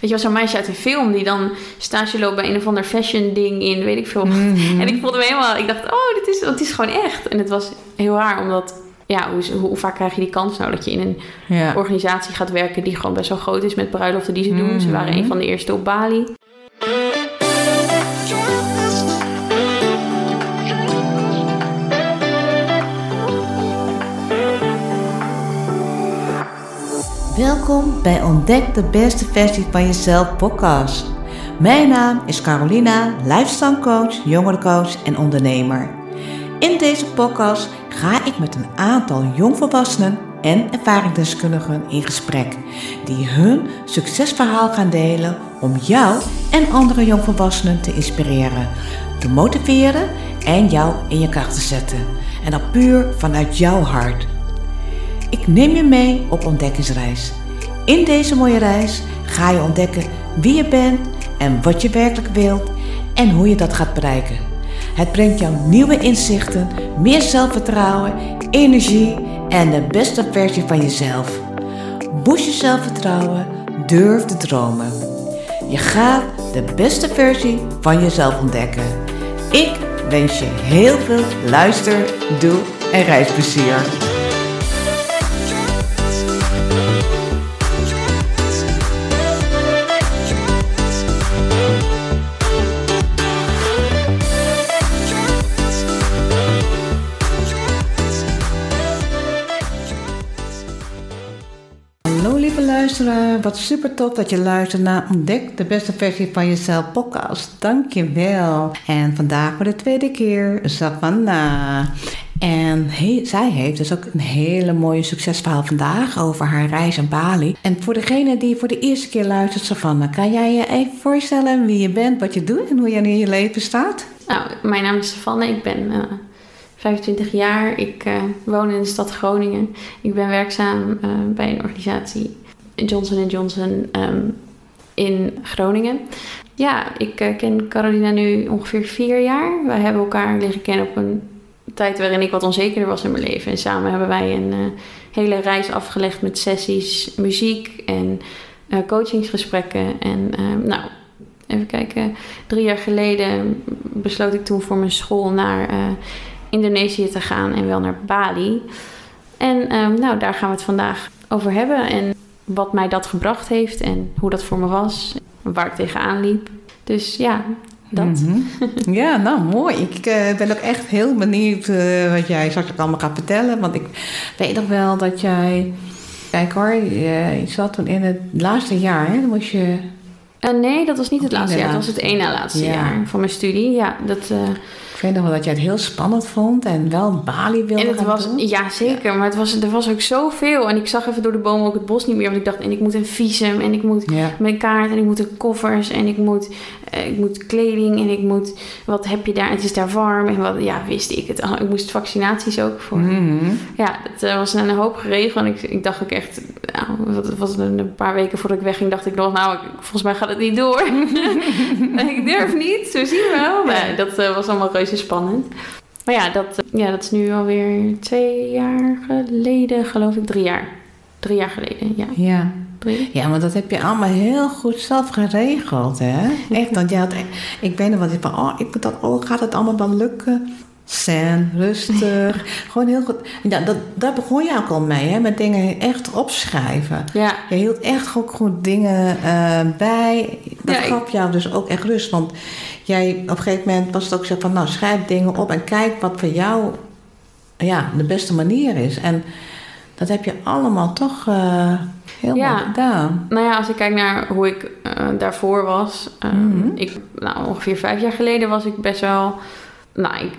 Weet je wel, zo'n meisje uit een film die dan stage loopt bij een of ander fashion ding in, weet ik veel. Mhm. En ik voelde me helemaal, ik dacht, oh, dit is, het is gewoon echt. En het was heel raar, omdat, ja, hoe, hoe vaak krijg je die kans nou dat je in een Ja. organisatie gaat werken die gewoon best wel groot is met bruiloften die ze doen. Ze waren Mhm. een van de eerste op Bali. Welkom bij Ontdek de beste versie van jezelf podcast. Mijn naam is Carolina, lifestyle coach, jongerencoach en ondernemer. In deze podcast ga ik met een aantal jongvolwassenen en ervaringsdeskundigen in gesprek die hun succesverhaal gaan delen om jou en andere jongvolwassenen te inspireren, te motiveren en jou in je kracht te zetten. En dat puur vanuit jouw hart. Ik neem je mee op ontdekkingsreis. In deze mooie reis ga je ontdekken wie je bent en wat je werkelijk wilt en hoe je dat gaat bereiken. Het brengt jou nieuwe inzichten, meer zelfvertrouwen, energie en de beste versie van jezelf. Boost je zelfvertrouwen, durf te dromen. Je gaat de beste versie van jezelf ontdekken. Ik wens je heel veel luister, doe en reisplezier. Wat super tof dat je luistert naar Ontdek de beste versie van jezelf podcast. Dankjewel. En vandaag voor de tweede keer Savannah. En zij heeft dus ook een hele mooie succesverhaal vandaag over haar reis aan Bali. En voor degene die voor de eerste keer luistert, Savannah, kan jij je even voorstellen wie je bent, wat je doet en hoe je in je leven staat? Nou, mijn naam is Savanne, ik ben eh, 25 jaar. Ik eh, woon in de stad Groningen. Ik ben werkzaam eh, bij een organisatie Johnson Johnson ehm, in Groningen. Ja, ik eh, ken Carolina nu ongeveer vier jaar. Wij hebben elkaar leren kennen op een tijd waarin ik wat onzekerder was in mijn leven. En samen hebben wij een eh, hele reis afgelegd met sessies, muziek en eh, coachingsgesprekken. En ehm, nou, even kijken. Drie jaar geleden besloot ik toen voor mijn school naar Indonesië te gaan en wel naar Bali. En ehm, nou, daar gaan we het vandaag over hebben. En wat mij dat gebracht heeft en hoe dat voor me was. Waar ik tegenaan liep. Dus ja, dat. Mhm. Ja, nou mooi. Ik eh, ben ook echt heel benieuwd eh, wat jij straks allemaal gaat vertellen. Want ik weet nog wel dat jij. Kijk hoor, je, je zat toen in het laatste jaar, hè? Dan moest je. Eh, nee, dat was niet het laatste jaar. Het was het na laatste Ja. jaar van mijn studie. Ja, dat... Ik weet nog wel dat jij het heel spannend vond en wel Bali wilde En het was, doen. ja zeker, maar het was, er was ook zoveel. En ik zag even door de bomen ook het bos niet meer. Want ik dacht, en ik moet een visum en ik moet Ja. mijn kaart en ik moet de koffers en ik moet, eh, ik moet kleding en ik moet, wat heb je daar? Het is daar warm en wat, ja, wist ik het al. Ik moest vaccinaties ook voor. Mhm. Ja, het eh, was een hoop geregeld. En ik, ik dacht ook echt, nou, wat, wat een paar weken voordat ik wegging, dacht ik nog, nou, ik- volgens mij gaat het niet door. ik durf niet, zo zien we wel. Nee, dat eh, was allemaal reuze spannend. Maar ja dat, ja, dat is nu alweer twee jaar geleden, geloof ik. Drie jaar. Drie jaar geleden, ja. Ja. Drie. ja, maar dat heb je allemaal heel goed zelf geregeld, hè? Echt, want je had, ik weet nog wat van, oh, ik moet dat, oh, gaat het allemaal wel lukken? Zen, rustig, gewoon heel goed. Ja, dat, daar begon je ook al mee, hè? Met dingen echt opschrijven. Ja, Je hield echt ook goed dingen eh, bij. Dat Ja, ik- gaf jou dus ook echt rust. Want jij op een gegeven moment was het ook zo van... nou, schrijf dingen op en kijk wat voor jou ja, de beste manier is. En dat heb je allemaal toch eh helemaal Ja. gedaan. nou ja, als ik kijk naar hoe ik eh, daarvoor was. eh, Mhm. ik, nou, ongeveer vijf jaar geleden was ik best wel... Nou, ik,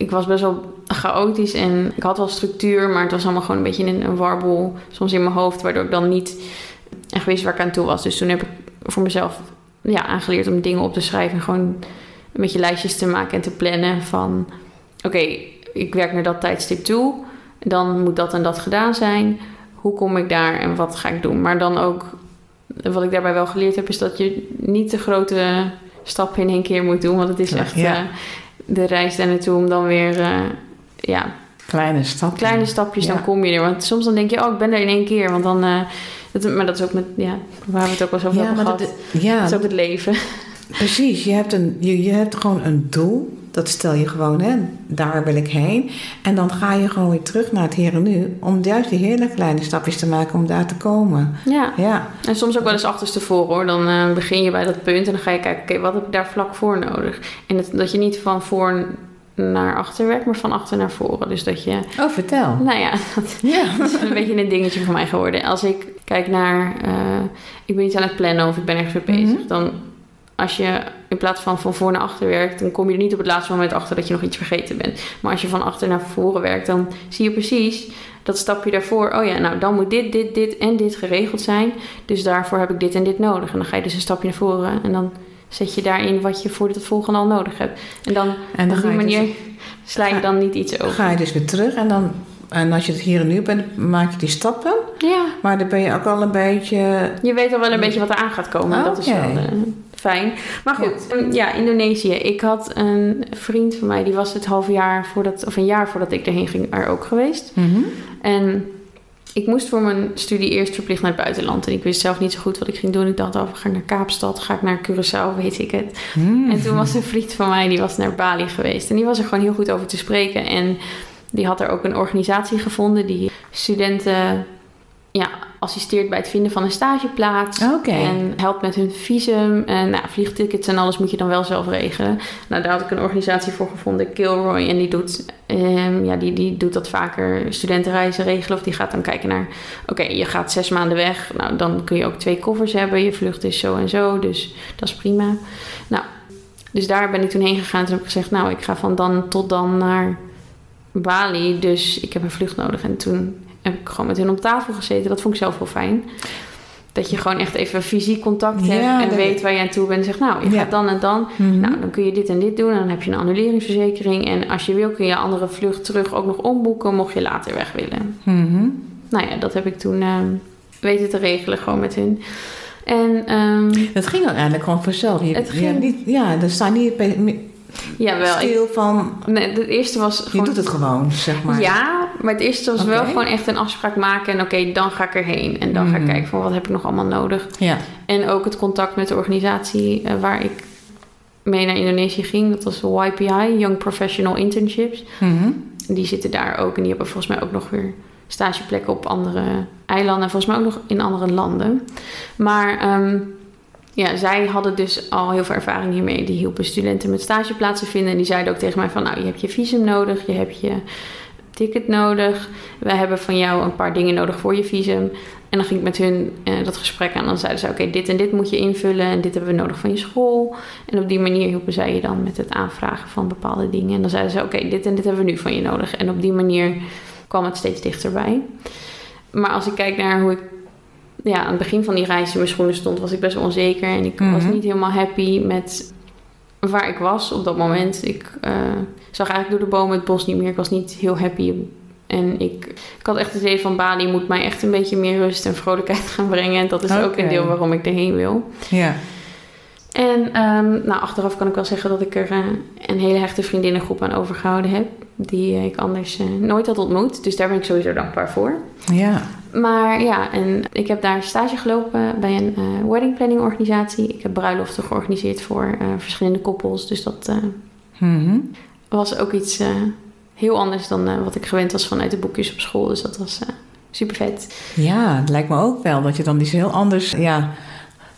ik was best wel chaotisch en ik had wel structuur, maar het was allemaal gewoon een beetje een, een warboel. Soms in mijn hoofd, waardoor ik dan niet echt wist waar ik aan toe was. Dus toen heb ik voor mezelf ja, aangeleerd om dingen op te schrijven. En gewoon een beetje lijstjes te maken en te plannen van... Oké, ik werk naar dat tijdstip toe. Dan moet dat en dat gedaan zijn. Hoe kom ik daar en wat ga ik doen? Maar dan ook, wat ik daarbij wel geleerd heb... is dat je niet de grote stappen in één keer moet doen. Want het is echt ja. eh, de reis daar naartoe om dan weer... eh, ja, Kleine stap. kleine stapjes, Ja. dan kom je er. Want soms dan denk je, oh, ik ben er in één keer. Want dan, Dat, maar dat is ook met, ja, waar we het ook wel zo over Ja, hebben maar gehad. dat, ja, dat is ook het leven. precies. Je hebt, een, je, je hebt gewoon een doel. Dat stel je gewoon, hè, daar wil ik heen. En dan ga je gewoon weer terug naar het hier en nu. Om juist die hele kleine stapjes te maken om daar te komen. Ja. Ja, En soms ook wel eens achterstevoren hoor. Dan eh, begin je bij dat punt en dan ga je kijken, oké, wat heb ik daar vlak voor nodig? En het, dat je niet van voor naar achter werkt, maar van achter naar voren. Dus dat je, oh vertel. nou ja, dat Ja. is een beetje een dingetje voor mij geworden. Als ik kijk naar, eh, ik ben iets aan het plannen of ik ben ergens mee bezig, Mhm. dan als je in plaats van van voor naar achter werkt, dan kom je er niet op het laatste moment achter dat je nog iets vergeten bent. Maar als je van achter naar voren werkt, dan zie je precies dat stapje daarvoor. Oh ja, nou dan moet dit, dit, dit en dit geregeld zijn. Dus daarvoor heb ik dit en dit nodig. En dan ga je dus een stapje naar voren en dan zet je daarin wat je voor het volgende al nodig hebt. En dan En dan op die je, dus, manier sla je ga- dan niet iets dan over. ga je dus weer terug. En, dan, en als je het hier en nu bent, maak je die stappen. Ja, Maar dan ben je ook al een beetje... je weet al wel een beetje wat er aan gaat komen. Ah, Dat is wel eh, fijn. Maar goed, ehm, ja, Indonesië. Ik had een vriend van mij, die was het half jaar voordat, of een jaar voordat ik erheen ging, er ook geweest. Mhm. En ik moest voor mijn studie eerst verplicht naar het buitenland. En ik wist zelf niet zo goed wat ik ging doen. Ik dacht, oh, ga ik naar Kaapstad, ga ik naar Curaçao, weet ik het. Hmm. En toen was een vriend van mij, die was naar Bali geweest. En die was er gewoon heel goed over te spreken. En die had er ook een organisatie gevonden die studenten ja, assisteert bij het vinden van een stageplaats. En helpt met hun visum. En nou, vliegtickets en alles moet je dan wel zelf regelen. Nou, daar had ik een organisatie voor gevonden, Kilroy. En die doet, ehm, ja, die, die doet dat vaker, studentenreizen regelen. Of die gaat dan kijken naar, oké, je gaat zes maanden weg. Nou, dan kun je ook twee koffers hebben. Je vlucht is zo en zo, dus dat is prima. Nou, dus daar ben ik toen heen gegaan. Toen heb ik gezegd, nou, ik ga van dan tot dan naar Bali. Dus ik heb een vlucht nodig. En toen heb ik gewoon met hun op tafel gezeten. Dat vond ik zelf wel fijn. Dat je gewoon echt even fysiek contact hebt Ja, en dat- weet waar je aan toe bent. En zegt, nou, je Ja. gaat dan en dan. Mhm. Nou, dan kun je dit en dit doen. En dan heb je een annuleringsverzekering. En als je wil, kun je andere vlucht terug ook nog omboeken. Mocht je later weg willen. Mhm. Nou ja, dat heb ik toen ehm, weten te regelen gewoon met hun. En ehm Het ging uiteindelijk gewoon vanzelf. Je, Het ging- niet, ja, er staat niet jawel, stil van... nee, het eerste was Je gewoon... doet het gewoon, zeg maar. Ja, maar het eerste was wel gewoon echt een afspraak maken. En oké, dan ga ik erheen. En dan ga ik Mhm. kijken van wat heb ik nog allemaal nodig. Ja. En ook het contact met de organisatie eh, waar ik mee naar Indonesië ging. Dat was YPI, Young Professional Internships. Mhm. Die zitten daar ook. En die hebben volgens mij ook nog weer stageplekken op andere eilanden. En volgens mij ook nog in andere landen. Maar ehm, ja, zij hadden dus al heel veel ervaring hiermee. Die hielpen studenten met stageplaatsen vinden. En die zeiden ook tegen mij van... Nou, je hebt je visum nodig. Je hebt je ticket nodig. We hebben van jou een paar dingen nodig voor je visum. En dan ging ik met hun eh, dat gesprek aan. Dan zeiden ze, oké, dit en dit moet je invullen. En dit hebben we nodig van je school. En op die manier hielpen zij je dan met het aanvragen van bepaalde dingen. En dan zeiden ze, oké, dit en dit hebben we nu van je nodig. En op die manier kwam het steeds dichterbij. Maar als ik kijk naar hoe ik ja, aan het begin van die reis in mijn schoenen stond, was ik best wel onzeker. En ik was Mhm. niet helemaal happy met waar ik was op dat moment. Ik eh, zag eigenlijk door de bomen het bos niet meer. Ik was niet heel happy. En ik, ik had echt het idee van Bali moet mij echt een beetje meer rust en vrolijkheid gaan brengen. En dat is ook een deel waarom ik erheen wil. Ja. En ehm, nou, achteraf kan ik wel zeggen dat ik er eh, een hele hechte vriendinnengroep aan overgehouden heb. Die ik anders eh, nooit had ontmoet. Dus daar ben ik sowieso dankbaar voor. Ja. Maar ja, en ik heb daar stage gelopen bij een eh wedding planning organisatie. Ik heb bruiloften georganiseerd voor eh, verschillende koppels. Dus dat Mhm. was ook iets heel anders dan wat ik gewend was vanuit de boekjes op school. Dus dat was super vet. Ja, het lijkt me ook wel dat je dan iets heel anders... Ja,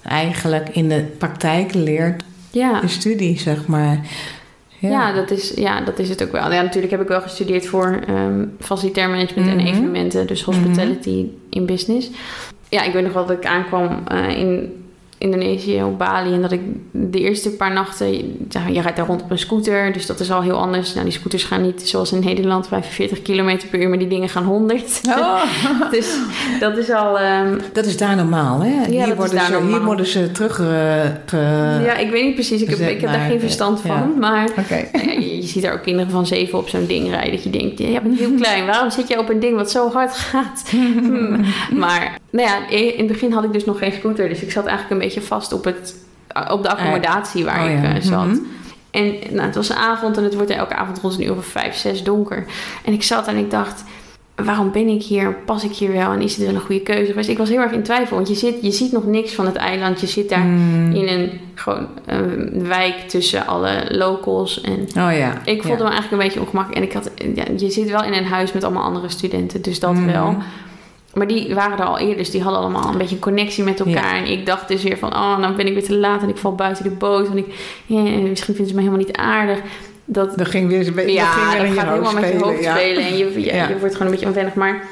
eigenlijk in de praktijk leert. Ja. De studie, zeg maar. Ja, dat is, ja, dat is het ook wel. Ja, natuurlijk heb ik wel gestudeerd voor ehm facilitair management en Mhm. evenementen. Dus hospitality in business. Ja, ik weet nog wel dat ik aankwam eh, in Indonesië, op Bali. En dat ik de eerste paar nachten... Je rijdt daar rond op een scooter, dus dat is al heel anders. Nou, die scooters gaan niet zoals in Nederland 45 km per uur... maar die dingen gaan 100. Oh, dus dat is al... ehm, dat is daar normaal, hè? hier, worden ze, hier normaal. worden ze terug... eh, ge- ja, ik weet niet precies. Ik heb, ik heb daar geen verstand ja. van. Maar. Ja, je, je ziet daar ook kinderen van zeven op zo'n ding rijden. Dat je denkt, je bent heel klein. Waarom zit je op een ding wat zo hard gaat? Hmm. Maar nou ja, in het begin had ik dus nog geen scooter. Dus ik zat eigenlijk een beetje vast op, het, op de accommodatie waar Oh ik ja. eh, zat. Mhm. En nou, het was een avond en het wordt elke avond rond een uur of vijf, zes donker. En ik zat en ik dacht... waarom ben ik hier? Pas ik hier wel? En is het wel een goede keuze? Dus ik was heel erg in twijfel. Want je, zit, je ziet nog niks van het eiland. Je zit daar Mm. in een, gewoon, een wijk tussen alle locals. En Oh ja. ik voelde ja. me eigenlijk een beetje ongemakkelijk. En ik had, ja, je zit wel in een huis met allemaal andere studenten. Dus dat Mhm. wel. Maar die waren er al eerder, dus die hadden allemaal een beetje een connectie met elkaar. En ik dacht dus weer van, oh, dan ben ik weer te laat en ik val buiten de boot. En ik, ja, misschien vinden ze me helemaal niet aardig. Dat, Dat ging weer, een beetje- dat ja, ging weer dat gaat helemaal met je hoofd ja. spelen. En je, je wordt gewoon een beetje onwennig. Maar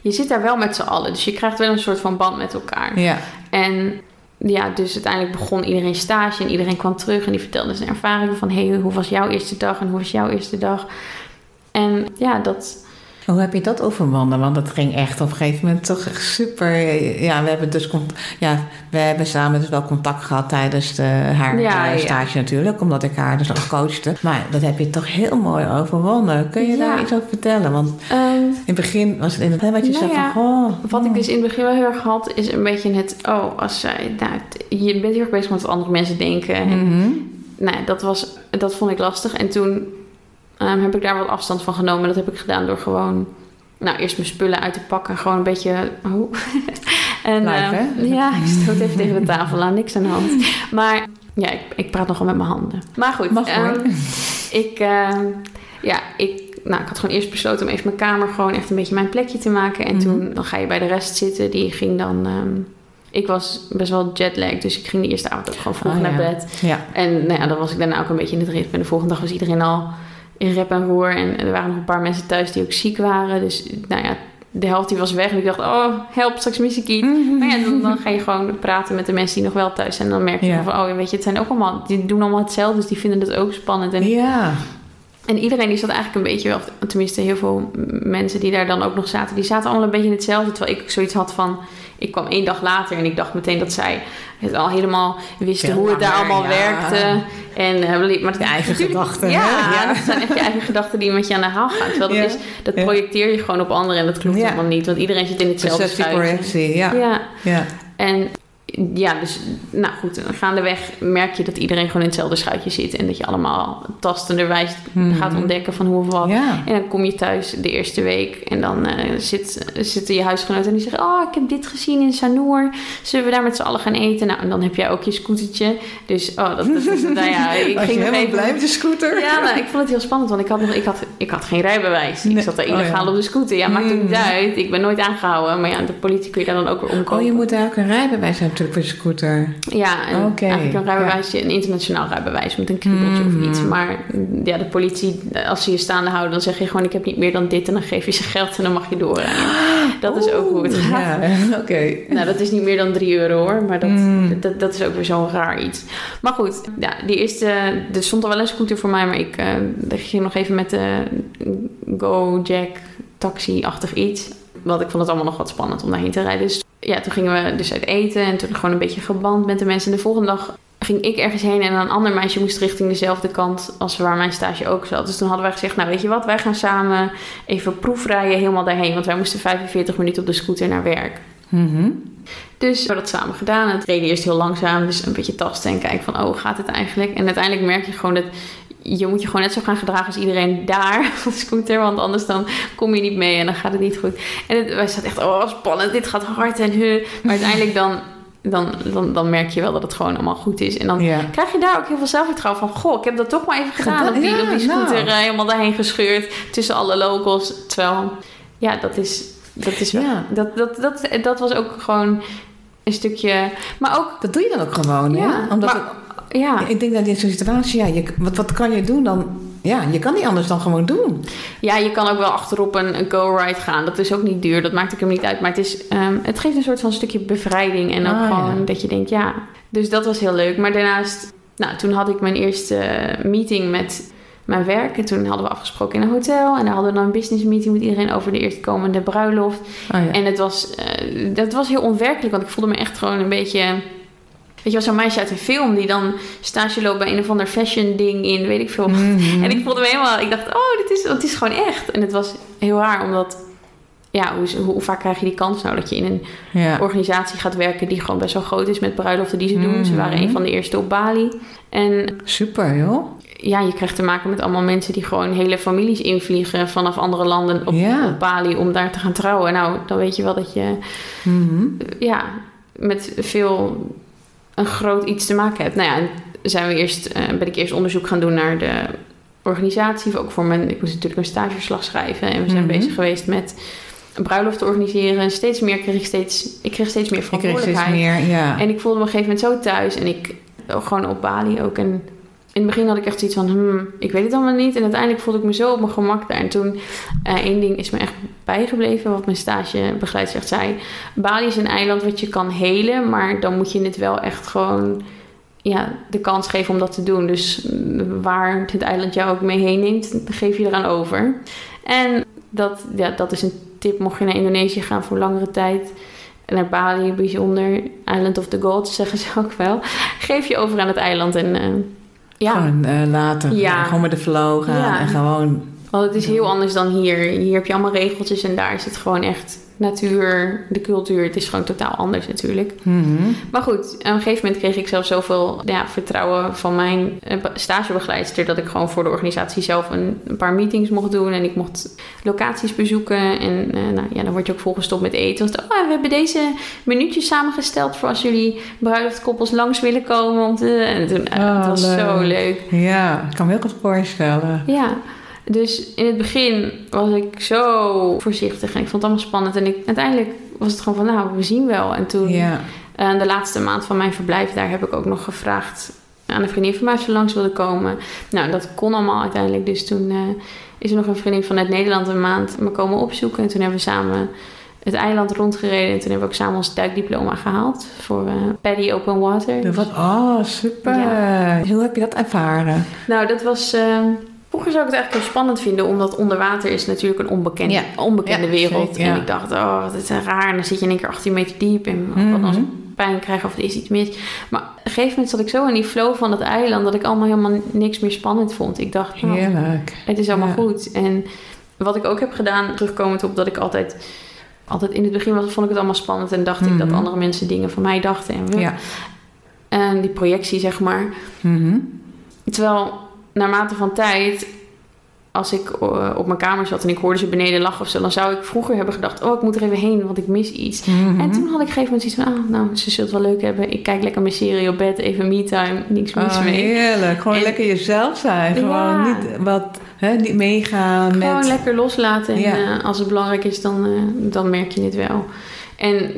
je zit daar wel met z'n allen. Dus je krijgt wel een soort van band met elkaar. Ja. En ja, dus uiteindelijk begon iedereen stage en iedereen kwam terug en die vertelde zijn ervaringen van hey, hoe was jouw eerste dag en hoe was jouw eerste dag? En ja, dat. Hoe heb je dat overwonnen? Want dat ging echt op een gegeven moment toch echt super. Ja, we hebben dus ja, we hebben samen dus wel contact gehad tijdens de, haar Ja, eh, ja. stage natuurlijk, omdat ik haar dus nog coachte. Maar dat heb je toch heel mooi overwonnen. Kun je Ja. daar iets over vertellen? Want ehm, in het begin was het in het wat je Nou zei van, oh, wat ik oh. dus in het begin wel heel erg had, is een beetje het. Oh, als zij. Nou, je bent heel erg bezig met wat andere mensen denken. En, Mhm. nou, dat, was, dat vond ik lastig. En toen ehm, heb ik daar wat afstand van genomen. Dat heb ik gedaan door gewoon. Nou, eerst mijn spullen uit te pakken. Gewoon een beetje. Oh. en, Live, ehm? Ja, ik stoot even tegen de tafel aan. Niks aan de hand. Maar ja, ik, ik praat nogal met mijn handen. Maar goed. Mag ehm, ik, ja, ik, nou, ik had gewoon eerst besloten om even mijn kamer gewoon echt een beetje mijn plekje te maken. En Mhm. toen dan ga je bij de rest zitten. Die ging dan. ik was best wel jetlag, dus ik ging de eerste avond ook gewoon vroeg Oh, naar ja. bed. Ja. En nou ja, dan was ik daarna ook een beetje in het ritme. En de volgende dag was iedereen al in rep en roer. En er waren nog een paar mensen thuis die ook ziek waren. Dus nou ja, de helft die was weg. En ik dacht, oh, help, straks mis ik iets. Maar ja, dan, dan ga je gewoon praten met de mensen die nog wel thuis zijn. En dan merk je Ja. van, oh, weet je, het zijn ook allemaal... Die doen allemaal hetzelfde, dus die vinden het ook spannend. En, Ja. En iedereen die zat eigenlijk een beetje... Wel, tenminste, heel veel mensen die daar dan ook nog zaten... Die zaten allemaal een beetje in hetzelfde. Terwijl ik zoiets had van... Ik kwam één dag later en ik dacht meteen dat zij het al helemaal wisten Veel hoe het daar allemaal ja. werkte. En, eh, maar Je eigen gedachten, Ja, hè? Ja. dat zijn echt je eigen gedachten die met je aan de haal gaan. Terwijl dat, Ja. is, dat projecteer je gewoon op anderen en dat klopt helemaal niet. Want iedereen zit in hetzelfde schuitje. Ja. Ja, ja. en ja, dus nou goed, gaandeweg merk je dat iedereen gewoon in hetzelfde schuitje zit. En dat je allemaal tastenderwijs Mhm. gaat ontdekken van hoe of wat. Ja. En dan kom je thuis de eerste week en dan eh, zit, zitten je huisgenoten en die zeggen... Oh, ik heb dit gezien in Sanoor. Zullen we daar met z'n allen gaan eten? Nou, en dan heb jij ook je scootertje. Dus, oh, dat, dat- nou ja, ik ging helemaal even... blij met je scooter? Ja, nou, ik vond het heel spannend, want ik had, nog, ik had, ik had geen rijbewijs. Ik zat daar Oh, illegaal ja. op de scooter. Ja, maakt het niet Mm. uit. Ik ben nooit aangehouden. Maar ja, de politie kun je daar dan ook weer omkopen. Oh, je moet daar ook een rijbewijs hebben natuurlijk voor je scooter. Ja, en Oké, eigenlijk een rijbewijsje, een internationaal rijbewijs met een kriebeltje of iets. Maar mm, ja, de politie, als ze je staande houden, dan zeg je gewoon: Ik heb niet meer dan dit. En dan geef je ze geld en dan mag je doorrijden. Dat is ook hoe het gaat. Ja, oké. Nou, dat is niet meer dan 3 euro hoor, maar dat, Mm. dat, dat is ook weer zo'n raar iets. Maar goed, ja, die eerste, er stond al wel een scooter voor mij, maar ik ik ging nog even met de Gojek taxi-achtig iets. Want ik vond het allemaal nog wat spannend om daarheen te rijden. Dus ja, toen gingen we dus uit eten en toen gewoon een beetje geband met de mensen. En de volgende dag ging ik ergens heen en een ander meisje moest richting dezelfde kant als waar mijn stage ook zat. Dus toen hadden wij gezegd, nou weet je wat, wij gaan samen even proefrijden helemaal daarheen. Want wij moesten 45 minuten op de scooter naar werk. Mhm. Dus we hebben dat samen gedaan. Het reden eerst heel langzaam, dus een beetje tasten en kijken van, oh, gaat het eigenlijk? En uiteindelijk merk je gewoon dat je moet je gewoon net zo gaan gedragen als iedereen daar op de scooter, want anders dan kom je niet mee en dan gaat het niet goed. En het, wij zaten echt, oh, spannend, dit gaat hard en hu. Maar uiteindelijk dan, dan, dan, dan merk je wel dat het gewoon allemaal goed is. En dan Ja. krijg je daar ook heel veel zelfvertrouwen van, goh, ik heb dat toch maar even gedaan. Gedaan, Op die, ja, op die scooter nou. eh, helemaal daarheen gescheurd tussen alle locals. Terwijl, ja, dat is, dat is wel, Ja. dat, dat, dat, dat was ook gewoon een stukje, maar ook, Dat doe je dan ook gewoon, Ja, ja? Omdat maar- ja. ik denk dat in zo'n situatie, ja, je, wat, wat kan je doen dan? Ja, je kan niet anders dan gewoon doen. Ja, je kan ook wel achterop een, een go-ride gaan. Dat is ook niet duur. Dat maakt ook hem niet uit. Maar het, is, ehm, het geeft een soort van stukje bevrijding. En ook Ah, gewoon ja. dat je denkt, ja. Dus dat was heel leuk. Maar daarnaast, nou, toen had ik mijn eerste meeting met mijn werk. En toen hadden we afgesproken in een hotel. En daar hadden we dan een business meeting met iedereen over de eerstkomende bruiloft. Oh, ja. En het was, eh, dat was heel onwerkelijk. Want ik voelde me echt gewoon een beetje... Weet je wel, zo'n meisje uit een film die dan stage loopt bij een of ander fashion ding in, weet ik veel. Mhm. En ik voelde me helemaal, ik dacht, oh, dit is, het is gewoon echt. En het was heel raar, omdat ja, hoe, hoe, vaak krijg je die kans nou dat je in een Ja. organisatie gaat werken die gewoon best wel groot is met bruiloften die ze doen. Ze Mhm. waren een van de eerste op Bali. En Super, joh. ja, je krijgt te maken met allemaal mensen die gewoon hele families invliegen vanaf andere landen op Bali om daar te gaan trouwen. Nou, dan weet je wel dat je Mhm. ja, met veel een groot iets te maken hebt. Nou ja, zijn we eerst, eh, ben ik eerst onderzoek gaan doen naar de organisatie. Ook voor mijn, ik moest natuurlijk een stageverslag schrijven. En we zijn Mhm. bezig geweest met een bruiloft te organiseren. En steeds meer kreeg ik steeds, ik kreeg steeds meer Ik kreeg verantwoordelijkheid. steeds meer, ja. En ik voelde me op een gegeven moment zo thuis. En ik, gewoon op Bali ook. En in het begin had ik echt zoiets van, hmm, ik weet het allemaal niet. En uiteindelijk voelde ik me zo op mijn gemak daar. En toen, eh, één ding is me echt bijgebleven, wat mijn stagebegeleider zei. Bali is een eiland wat je kan helen, maar dan moet je het wel echt gewoon ja, de kans geven om dat te doen. Dus mm, waar het eiland jou ook mee heen neemt, geef je eraan over. En dat, ja, dat is een tip, mocht je naar Indonesië gaan voor langere tijd... Naar Bali, bijzonder. Island of the Gods, zeggen ze ook wel. Geef je over aan het eiland en eh, ja, Gewoon eh, later, Ja. gewoon met de flow gaan en gewoon... want het is heel anders dan hier. Hier heb je allemaal regeltjes en daar is het gewoon echt natuur, de cultuur. Het is gewoon totaal anders natuurlijk. Mhm. Maar goed, op een gegeven moment kreeg ik zelf zoveel ja, vertrouwen van mijn eh, stagebegeleidster... dat ik gewoon voor de organisatie zelf een, een paar meetings mocht doen. En ik mocht locaties bezoeken. En eh, nou, ja, dan word je ook volgestopt met eten. Want, oh, we hebben deze minuutjes samengesteld voor als jullie bruiloftkoppels langs willen komen. Om te... En toen, eh, Oh, het was zo leuk. leuk. Ja, ik kan me heel goed voorstellen. Ja, dus in het begin was ik zo voorzichtig en ik vond het allemaal spannend. En ik, uiteindelijk was het gewoon van, nou, we zien wel. En toen, Ja. eh, de laatste maand van mijn verblijf, daar heb ik ook nog gevraagd aan een vriendin van mij of ze langs wilde komen. Nou, dat kon allemaal uiteindelijk. Dus toen eh, is er nog een vriendin vanuit Nederland een maand me komen opzoeken. En toen hebben we samen het eiland rondgereden. En toen hebben we ook samen ons duikdiploma gehaald voor eh Paddy Open Water. Wat, oh, super. Ja. Hoe heb je dat ervaren? Nou, dat was. Vroeger zou ik het eigenlijk heel spannend vinden, omdat onder water is natuurlijk een onbekende, Ja. onbekende Ja, wereld. zeker. En ik dacht, oh, wat is raar. En dan zit je in één keer 18 meter diep en wat Mhm. als ik pijn krijg of er is iets mis. Maar op een gegeven moment zat ik zo in die flow van dat eiland dat ik allemaal helemaal niks meer spannend vond. Ik dacht, nou, Heerlijk. het is allemaal Ja. goed. En wat ik ook heb gedaan, terugkomend op dat ik altijd, altijd in het begin was, vond ik het allemaal spannend en dacht ik dat Mhm. andere mensen dingen van mij dachten. En, Ja. en die projectie, zeg maar. Mhm. Terwijl naarmate van tijd, als ik eh, op mijn kamer zat en ik hoorde ze beneden lachen of zo, dan zou ik vroeger hebben gedacht: Oh, ik moet er even heen, want ik mis iets. Mhm. En toen had ik op een gegeven moment zoiets van: Ah, nou, ze zult het wel leuk hebben. Ik kijk lekker mijn serie op bed, even me-time, niks mis Oh, mee. heerlijk. Gewoon En- lekker jezelf zijn. Gewoon Ja. niet, wat, hè, niet meegaan Gewoon met... lekker loslaten. En Ja. eh, als het belangrijk is, dan, eh, dan merk je het wel. En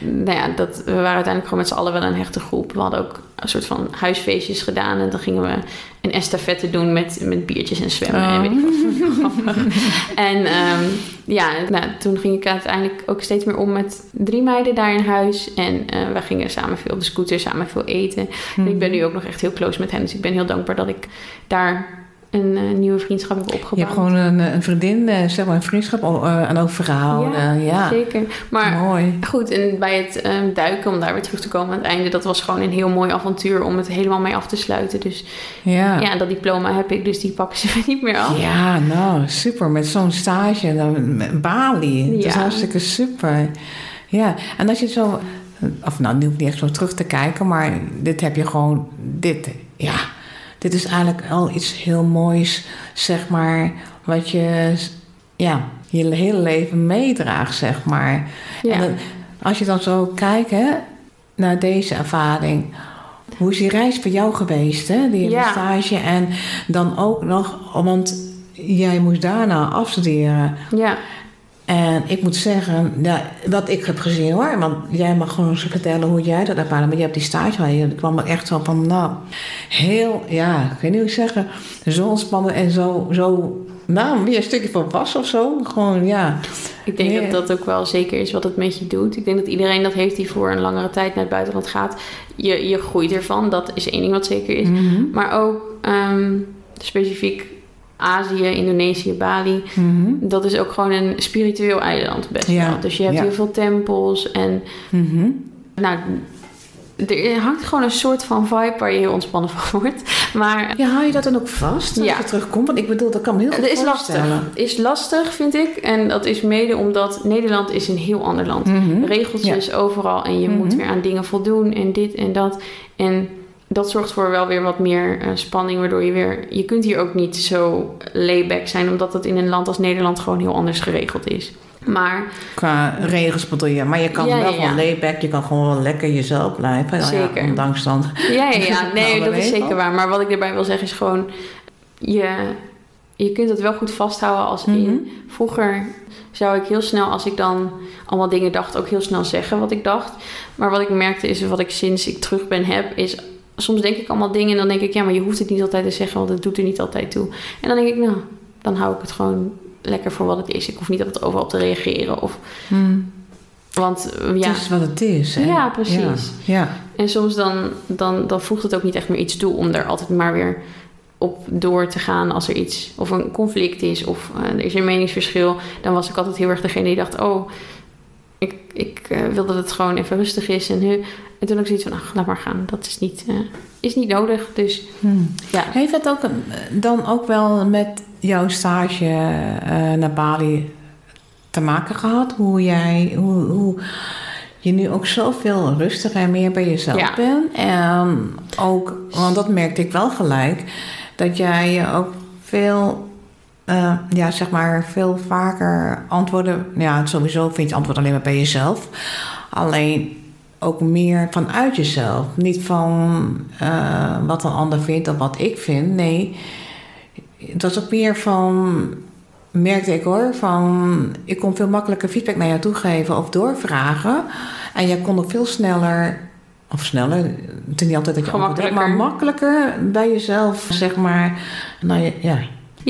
nou ja, dat, we waren uiteindelijk gewoon met z'n allen wel een hechte groep. We hadden ook een soort van huisfeestjes gedaan. En dan gingen we een estafette doen met, met biertjes en zwemmen. Oh. En weet ik wat. en ehm, ja, nou, toen ging ik uiteindelijk ook steeds meer om met drie meiden daar in huis. En eh, we gingen samen veel op de scooter, samen veel eten. En ik ben nu ook nog echt heel close met hen. Dus ik ben heel dankbaar dat ik daar een eh, nieuwe vriendschap heb opgebouwd. Je hebt gewoon een, een vriendin, eh, zeg maar, een vriendschap eh, aan overgehouden. Ja, Zeker. Maar mooi. goed, en bij het ehm, duiken, om daar weer terug te komen aan het einde, dat was gewoon een heel mooi avontuur om het helemaal mee af te sluiten. Dus Ja. ja, dat diploma heb ik, dus die pakken ze niet meer af. Ja, nou, super. Met zo'n stage dan, met Bali. Dat is Ja. hartstikke super. Ja, en als je zo... Of nou, nu hoeft niet echt zo terug te kijken, maar dit heb je gewoon... Dit, ja, dit is eigenlijk al iets heel moois, zeg maar... Wat je, ja, je hele leven meedraagt, zeg maar. Ja. En als je dan zo kijkt, hè, naar deze ervaring... Hoe is die reis voor jou geweest, hè? Die Ja. stage. En dan ook nog, want jij moest daarna afstuderen. ja. En ik moet zeggen, ja, wat ik heb gezien hoor. Want jij mag gewoon eens vertellen hoe jij dat ervaren. Maar je hebt die stage gehad. Je kwam er echt zo van, nou, heel, ja, ik weet niet hoe ik zeggen. Zo ontspannen en zo, zo, nou, weer een stukje van was of zo. Gewoon, ja. Ik denk dat dat ook wel zeker is wat het met je doet. Ik denk dat iedereen dat heeft die voor een langere tijd naar het buitenland gaat. Je, je groeit ervan, dat is één ding wat zeker is. Mhm. Maar ook ehm, specifiek Azië, Indonesië, Bali. Mhm. Dat is ook gewoon een spiritueel eiland best Ja, wel. Dus je hebt ja. heel veel tempels en Mhm. nou, er hangt gewoon een soort van vibe waar je heel ontspannen van wordt. Maar Ja, hou je dat dan ook vast als Ja. je terugkomt? Want ik bedoel, dat kan me heel goed is voorstellen. lastig. is lastig, vind ik. En dat is mede omdat Nederland is een heel ander land. Mhm. Regeltjes overal en je moet Mhm. weer aan dingen voldoen en dit en dat. En dat zorgt voor wel weer wat meer eh, spanning, waardoor je weer... Je kunt hier ook niet zo layback zijn, omdat het in een land als Nederland gewoon heel anders geregeld is. Maar Qua regels bedoel je. Maar je kan Ja, wel ja, layback. Je kan gewoon wel lekker jezelf blijven. Nou Zeker. ondanks dan. Ja, ja, ja. nee, dat is zeker waar. Maar wat ik erbij wil zeggen is gewoon... Je, je kunt het wel goed vasthouden als in... Mhm. Vroeger zou ik heel snel, als ik dan allemaal dingen dacht... ook heel snel zeggen wat ik dacht. Maar wat ik merkte is, wat ik sinds ik terug ben heb... is soms denk ik allemaal dingen en dan denk ik... ja, maar je hoeft het niet altijd te zeggen... want het doet er niet altijd toe. En dan denk ik, nou, dan hou ik het gewoon lekker voor wat het is. Ik hoef niet altijd overal op te reageren. Of, Hmm. want ja, Het is wat het is. Hè? Ja, precies. Ja. ja. En soms dan, dan, dan voegt het ook niet echt meer iets toe om er altijd maar weer op door te gaan als er iets of een conflict is of eh, er is een meningsverschil. Dan was ik altijd heel erg degene die dacht, oh, ik, ik eh, wil dat het gewoon even rustig is. En, hu- en toen ik zoiets van, ach, laat maar gaan. Dat is niet, eh, is niet nodig. Dus Hmm. ja, Heeft het ook een- dan ook wel met jouw stage eh, naar Bali te maken gehad? Hoe jij, hoe, hoe je nu ook zoveel rustiger en meer bij jezelf Ja. bent. En ook, want dat merkte ik wel gelijk, dat jij je ook veel, eh, ja, zeg maar, veel vaker antwoorden. Ja, sowieso vind je antwoord alleen maar bij jezelf. Alleen ook meer vanuit jezelf. Niet van eh, wat een ander vindt of wat ik vind. Nee, het was ook meer van, merkte ik hoor, van ik kon veel makkelijker feedback naar jou toe geven of doorvragen. En jij kon ook veel sneller, of sneller, het is niet altijd dat je antwoord maar makkelijker bij jezelf, zeg maar, nou ja,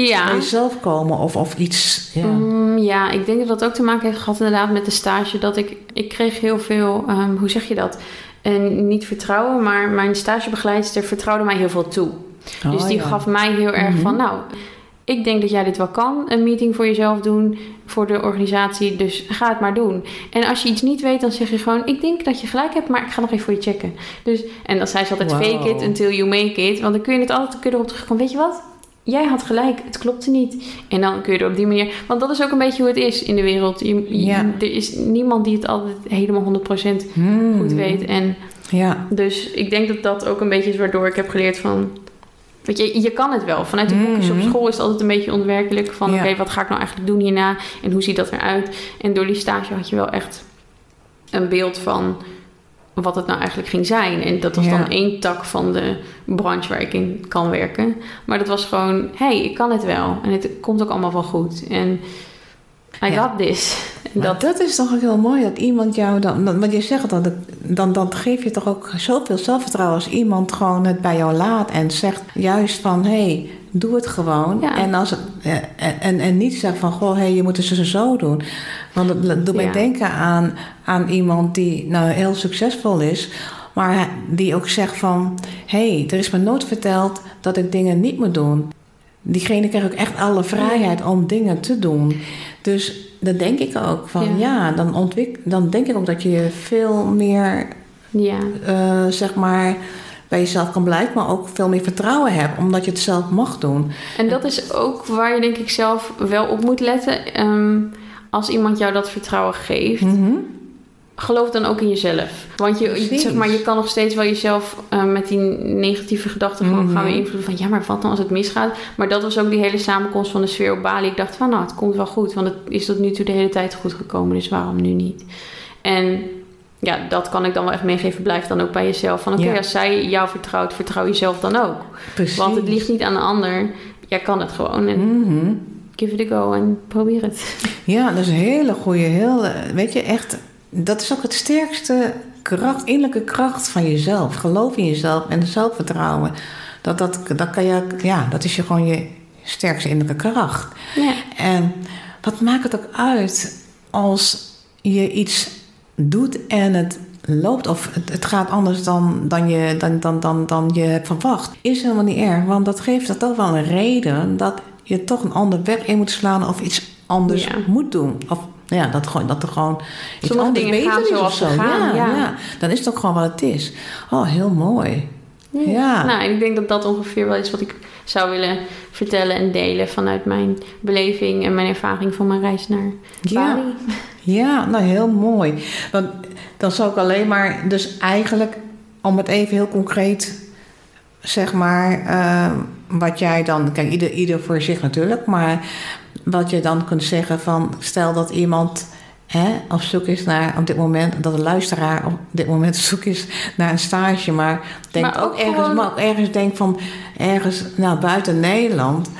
ja, bij jezelf komen of, of iets. Ja. Mm, ja, ik denk dat dat ook te maken heeft gehad inderdaad met de stage. Dat ik, ik kreeg heel veel, ehm, hoe zeg je dat? En niet vertrouwen, maar mijn stagebegeleidster vertrouwde mij heel veel toe. Oh, dus die ja. gaf mij heel erg Mhm. van, nou, ik denk dat jij dit wel kan. Een meeting voor jezelf doen, voor de organisatie. Dus ga het maar doen. En als je iets niet weet, dan zeg je gewoon, ik denk dat je gelijk hebt, maar ik ga nog even voor je checken. Dus, en dan zei ze altijd, Wow. fake it until you make it. Want dan kun je het altijd kun je erop terugkomen. Weet je wat? Jij had gelijk, het klopte niet. En dan kun je er op die manier... Want dat is ook een beetje hoe het is in de wereld. Je, je- Ja. Er is niemand die het altijd helemaal 100% Hmm. goed weet. En Ja. dus ik denk dat dat ook een beetje is waardoor ik heb geleerd van... Weet je, je kan het wel. Vanuit de boekjes op school is het altijd een beetje onwerkelijk. Van Ja. oké, wat ga ik nou eigenlijk doen hierna? En hoe ziet dat eruit? En door die stage had je wel echt een beeld van wat het nou eigenlijk ging zijn. En dat was Ja. dan één tak van de branche waar ik in kan werken. Maar dat was gewoon, hé, hey, ik kan het wel. En het komt ook allemaal wel goed. En I Ja. got this. Maar dat, dat is toch ook heel mooi dat iemand jou dan, dan want je zegt dan, dan, dan geef je toch ook zoveel zelfvertrouwen als iemand gewoon het bij jou laat en zegt juist van hé, hey, doe het gewoon. Ja. En, als eh, en, en, en niet zegt van goh, hey, je moet het zo en zo doen. Want dat doet mij Ja. denken aan, aan iemand die nou heel succesvol is. Maar die ook zegt van... hé, hey, er is me nooit verteld dat ik dingen niet moet doen. Diegene krijgt ook echt alle vrijheid om dingen te doen. Dus dat denk ik ook van... Ja. ja, dan, ontwik dan denk ik ook dat je veel meer... ja. eh, zeg maar bij jezelf kan blijven... maar ook veel meer vertrouwen hebt... omdat je het zelf mag doen. En dat is ook waar je denk ik zelf wel op moet letten. Ehm, als iemand jou dat vertrouwen geeft, Mhm. Geloof dan ook in jezelf. Want je, Precies. zeg maar, je kan nog steeds wel jezelf eh, met die negatieve gedachten van Mhm. gaan beïnvloeden. Van ja, maar wat dan als het misgaat? Maar dat was ook die hele samenkomst van de sfeer op Bali. Ik dacht van nou, het komt wel goed. Want het is tot nu toe de hele tijd goed gekomen. Dus waarom nu niet? En ja, dat kan ik dan wel echt meegeven. Blijf dan ook bij jezelf. Van oké, Ja. als zij jou vertrouwt, vertrouw jezelf dan ook. Precies. Want het ligt niet aan de ander. Jij kan het gewoon. En Mhm. give it a go en probeer het. Ja, dat is een hele goede, heel, eh, weet je, echt, dat is ook het sterkste kracht, innerlijke kracht van jezelf. Geloof in jezelf en zelfvertrouwen. Dat, dat, dat kan je, ja, dat is je gewoon je sterkste innerlijke kracht. Ja. En wat maakt het ook uit als je iets doet en het loopt of het, het gaat anders dan, dan, je, dan, dan, dan, dan je hebt verwacht? Is helemaal niet erg, want dat geeft dat toch wel een reden dat je toch een ander weg in moet slaan of iets anders Ja. moet doen. Of ja, dat, gewoon, dat er gewoon iets Sommige anders beter gaan is of zo. gaan, ja, ja. dan is het ook gewoon wat het is. Oh, heel mooi. Ja. Nou, ik denk dat dat ongeveer wel is wat ik zou willen vertellen en delen vanuit mijn beleving en mijn ervaring van mijn reis naar. Bali. Ja, nou heel mooi. Want dan zou ik alleen maar, dus eigenlijk, om het even heel concreet, zeg maar, eh, wat jij dan, kijk, ieder, ieder voor zich natuurlijk, maar wat je dan kunt zeggen van, stel dat iemand hè, op zoek is naar, op dit moment, dat een luisteraar op dit moment op zoek is naar een stage, maar denkt Maar ook, ook ergens, gewoon- maar ook ergens denkt van, ergens, nou, buiten Nederland.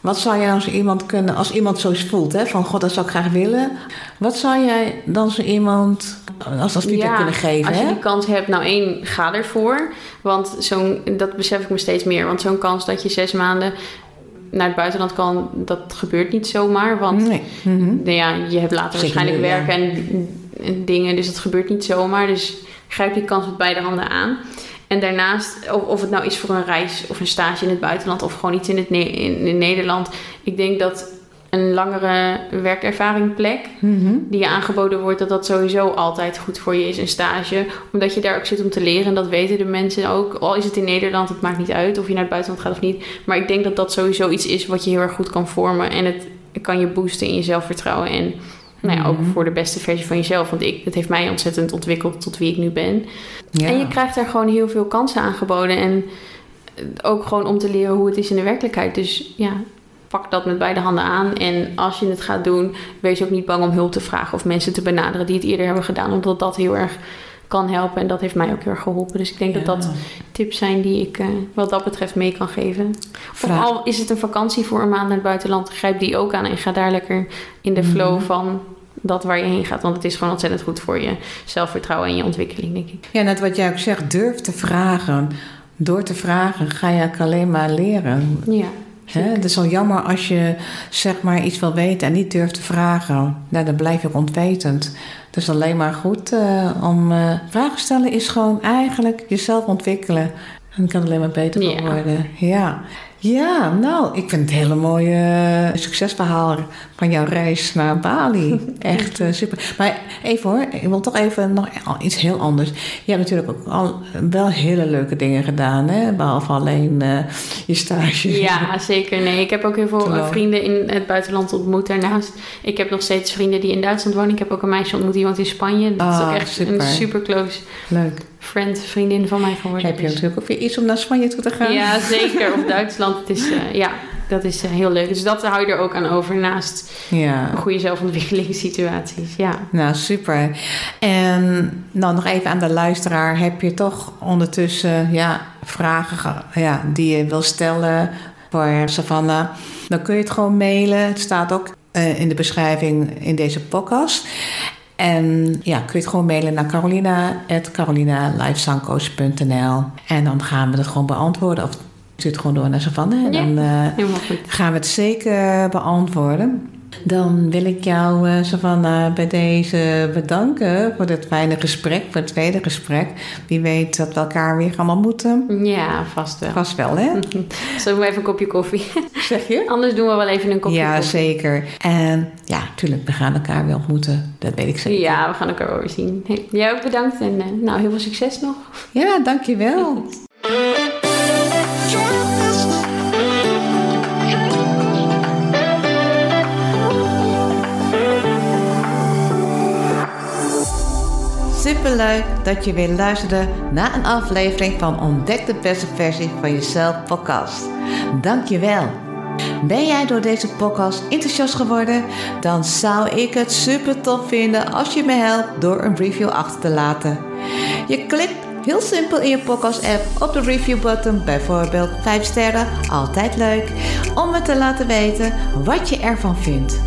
Wat zou jij als iemand kunnen, als iemand zo voelt, hè, van god, dat zou ik graag willen. Wat zou jij dan zo iemand als, als feedback kunnen geven? als je hè? die kans hebt, nou één, ga ervoor. Want zo'n, dat besef ik me steeds meer. Want zo'n kans dat je zes maanden naar het buitenland kan, dat gebeurt niet zomaar. Want Nee. Mhm. nou ja, je hebt later Zeker waarschijnlijk nu, ja. werken en, en dingen, dus dat gebeurt niet zomaar. Dus grijp die kans met beide handen aan. En daarnaast, of, of het nou is voor een reis of een stage in het buitenland of gewoon iets in, het Ne- in, in Nederland. Ik denk dat een langere werkervaringplek Mhm. die je aangeboden wordt, dat dat sowieso altijd goed voor je is, een stage. Omdat je daar ook zit om te leren en dat weten de mensen ook. Al is het in Nederland, het maakt niet uit of je naar het buitenland gaat of niet. Maar ik denk dat dat sowieso iets is wat je heel erg goed kan vormen. En het kan je boosten in je zelfvertrouwen en nou ja, ook Mhm. voor de beste versie van jezelf. Want ik, het heeft mij ontzettend ontwikkeld tot wie ik nu ben. Ja. En je krijgt daar gewoon heel veel kansen aangeboden. En ook gewoon om te leren hoe het is in de werkelijkheid. Dus ja, pak dat met beide handen aan. En als je het gaat doen, wees ook niet bang om hulp te vragen of mensen te benaderen die het eerder hebben gedaan. Omdat dat heel erg kan helpen. En dat heeft mij ook heel erg geholpen. Dus ik denk dat dat tips zijn die ik eh, wat dat betreft mee kan geven. Of Vraag- al is het een vakantie voor een maand naar het buitenland, grijp die ook aan en ga daar lekker in de flow Mhm. van dat waar je heen gaat. Want het is gewoon ontzettend goed voor je zelfvertrouwen en je ontwikkeling, denk ik. Ja, net wat jij ook zegt, durf te vragen. Door te vragen ga je ook alleen maar leren. Ja. Hè? Het is al jammer als je zeg maar iets wil weten en niet durft te vragen. Nou, dan blijf je ook ontwetend. Dus alleen maar goed eh, om eh, vragen stellen is gewoon eigenlijk jezelf ontwikkelen. En het kan alleen maar beter Ja. worden. Ja. Ja, nou, ik vind het een hele mooie eh, succesverhaal van jouw reis naar Bali. Echt eh, super. Maar even hoor, ik wil toch even nog iets heel anders. Je hebt natuurlijk ook al wel hele leuke dingen gedaan, hè? Behalve alleen eh, je stage. Ja, zeker. Nee, ik heb ook heel veel vrienden in het buitenland ontmoet daarnaast. Ik heb nog steeds vrienden die in Duitsland wonen. Ik heb ook een meisje ontmoet die woont in Spanje. Dat is Ah, ook echt super. een super close Leuk. Friend, vriendin van mij geworden. Heb je Dus- natuurlijk ook weer iets om naar Spanje toe te gaan? Ja, zeker. Of Duitsland. Het is, eh, ja, dat is eh, heel leuk. Dus dat hou je er ook aan over naast Ja. goede zelfontwikkelingssituaties. Ja. Nou, super. En nou, nog even aan de luisteraar. Heb je toch ondertussen ja, vragen ge- ja, die je wil stellen voor Savannah? Dan kun je het gewoon mailen. Het staat ook eh, in de beschrijving in deze podcast. En ja, kun je het gewoon mailen naar carolina.carolinalifesoundcoach.nl En dan gaan we het gewoon beantwoorden. Of stuur het gewoon door naar Savannah. En Ja. dan goed. gaan we het zeker beantwoorden. Dan wil ik jou, eh, Savannah, bij deze bedanken voor dit fijne gesprek, voor het tweede gesprek. Wie weet dat we elkaar weer gaan ontmoeten. Ja, vast wel. Vast wel, hè? Zullen we even een kopje koffie? Zeg je? Anders doen we wel even een kopje Ja, koffie. zeker. En ja, tuurlijk, we gaan elkaar weer ontmoeten. Dat weet ik zeker. Ja, we gaan elkaar wel weer zien. Hey, jij ook bedankt en eh, nou, heel veel succes nog. Ja, dankjewel. Superleuk dat je weer luisterde naar een aflevering van Ontdek de beste versie van jezelf podcast. Dankjewel. Ben jij door deze podcast enthousiast geworden? Dan zou ik het super tof vinden als je me helpt door een review achter te laten. Je klikt heel simpel in je podcast app op de review button, bijvoorbeeld 5 sterren, altijd leuk, om me te laten weten wat je ervan vindt.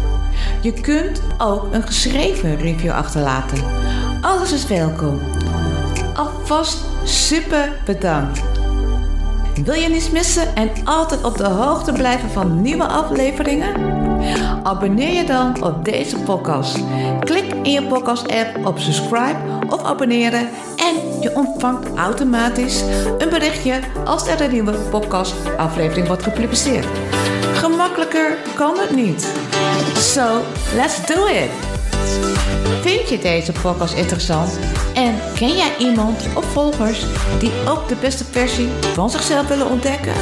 Je kunt ook een geschreven review achterlaten. Alles is welkom. Alvast super bedankt. Wil je niets missen en altijd op de hoogte blijven van nieuwe afleveringen? Abonneer je dan op deze podcast. Klik in je podcast-app op subscribe of abonneren en je ontvangt automatisch een berichtje als er een nieuwe podcast-aflevering wordt gepubliceerd. Gemakkelijker kan het niet. So, let's do it! Vind je deze podcast interessant? En ken jij iemand of volgers die ook de beste versie van zichzelf willen ontdekken?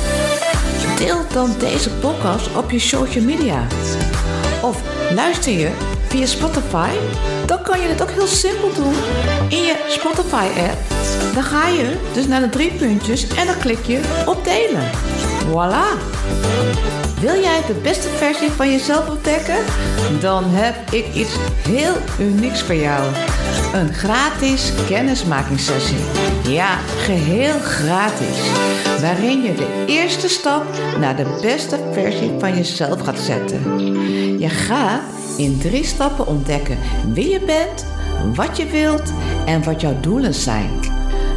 Deel dan deze podcast op je social media. Of luister je via Spotify? Dan kan je het ook heel simpel doen in je Spotify-app. Dan ga je dus naar de drie puntjes en dan klik je op delen. Voilà! Wil jij de beste versie van jezelf ontdekken? Dan heb ik iets heel unieks voor jou. Een gratis kennismakingssessie. Ja, geheel gratis. Waarin je de eerste stap naar de beste versie van jezelf gaat zetten. Je gaat in drie stappen ontdekken wie je bent, wat je wilt en wat jouw doelen zijn.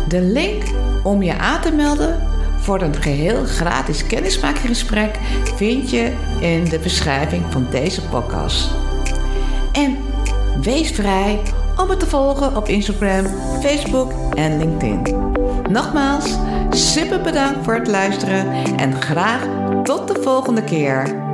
De link om je aan te melden voor een geheel gratis kennismakinggesprek vind je in de beschrijving van deze podcast. En wees vrij om me te volgen op Instagram, Facebook en LinkedIn. Nogmaals, super bedankt voor het luisteren en graag tot de volgende keer.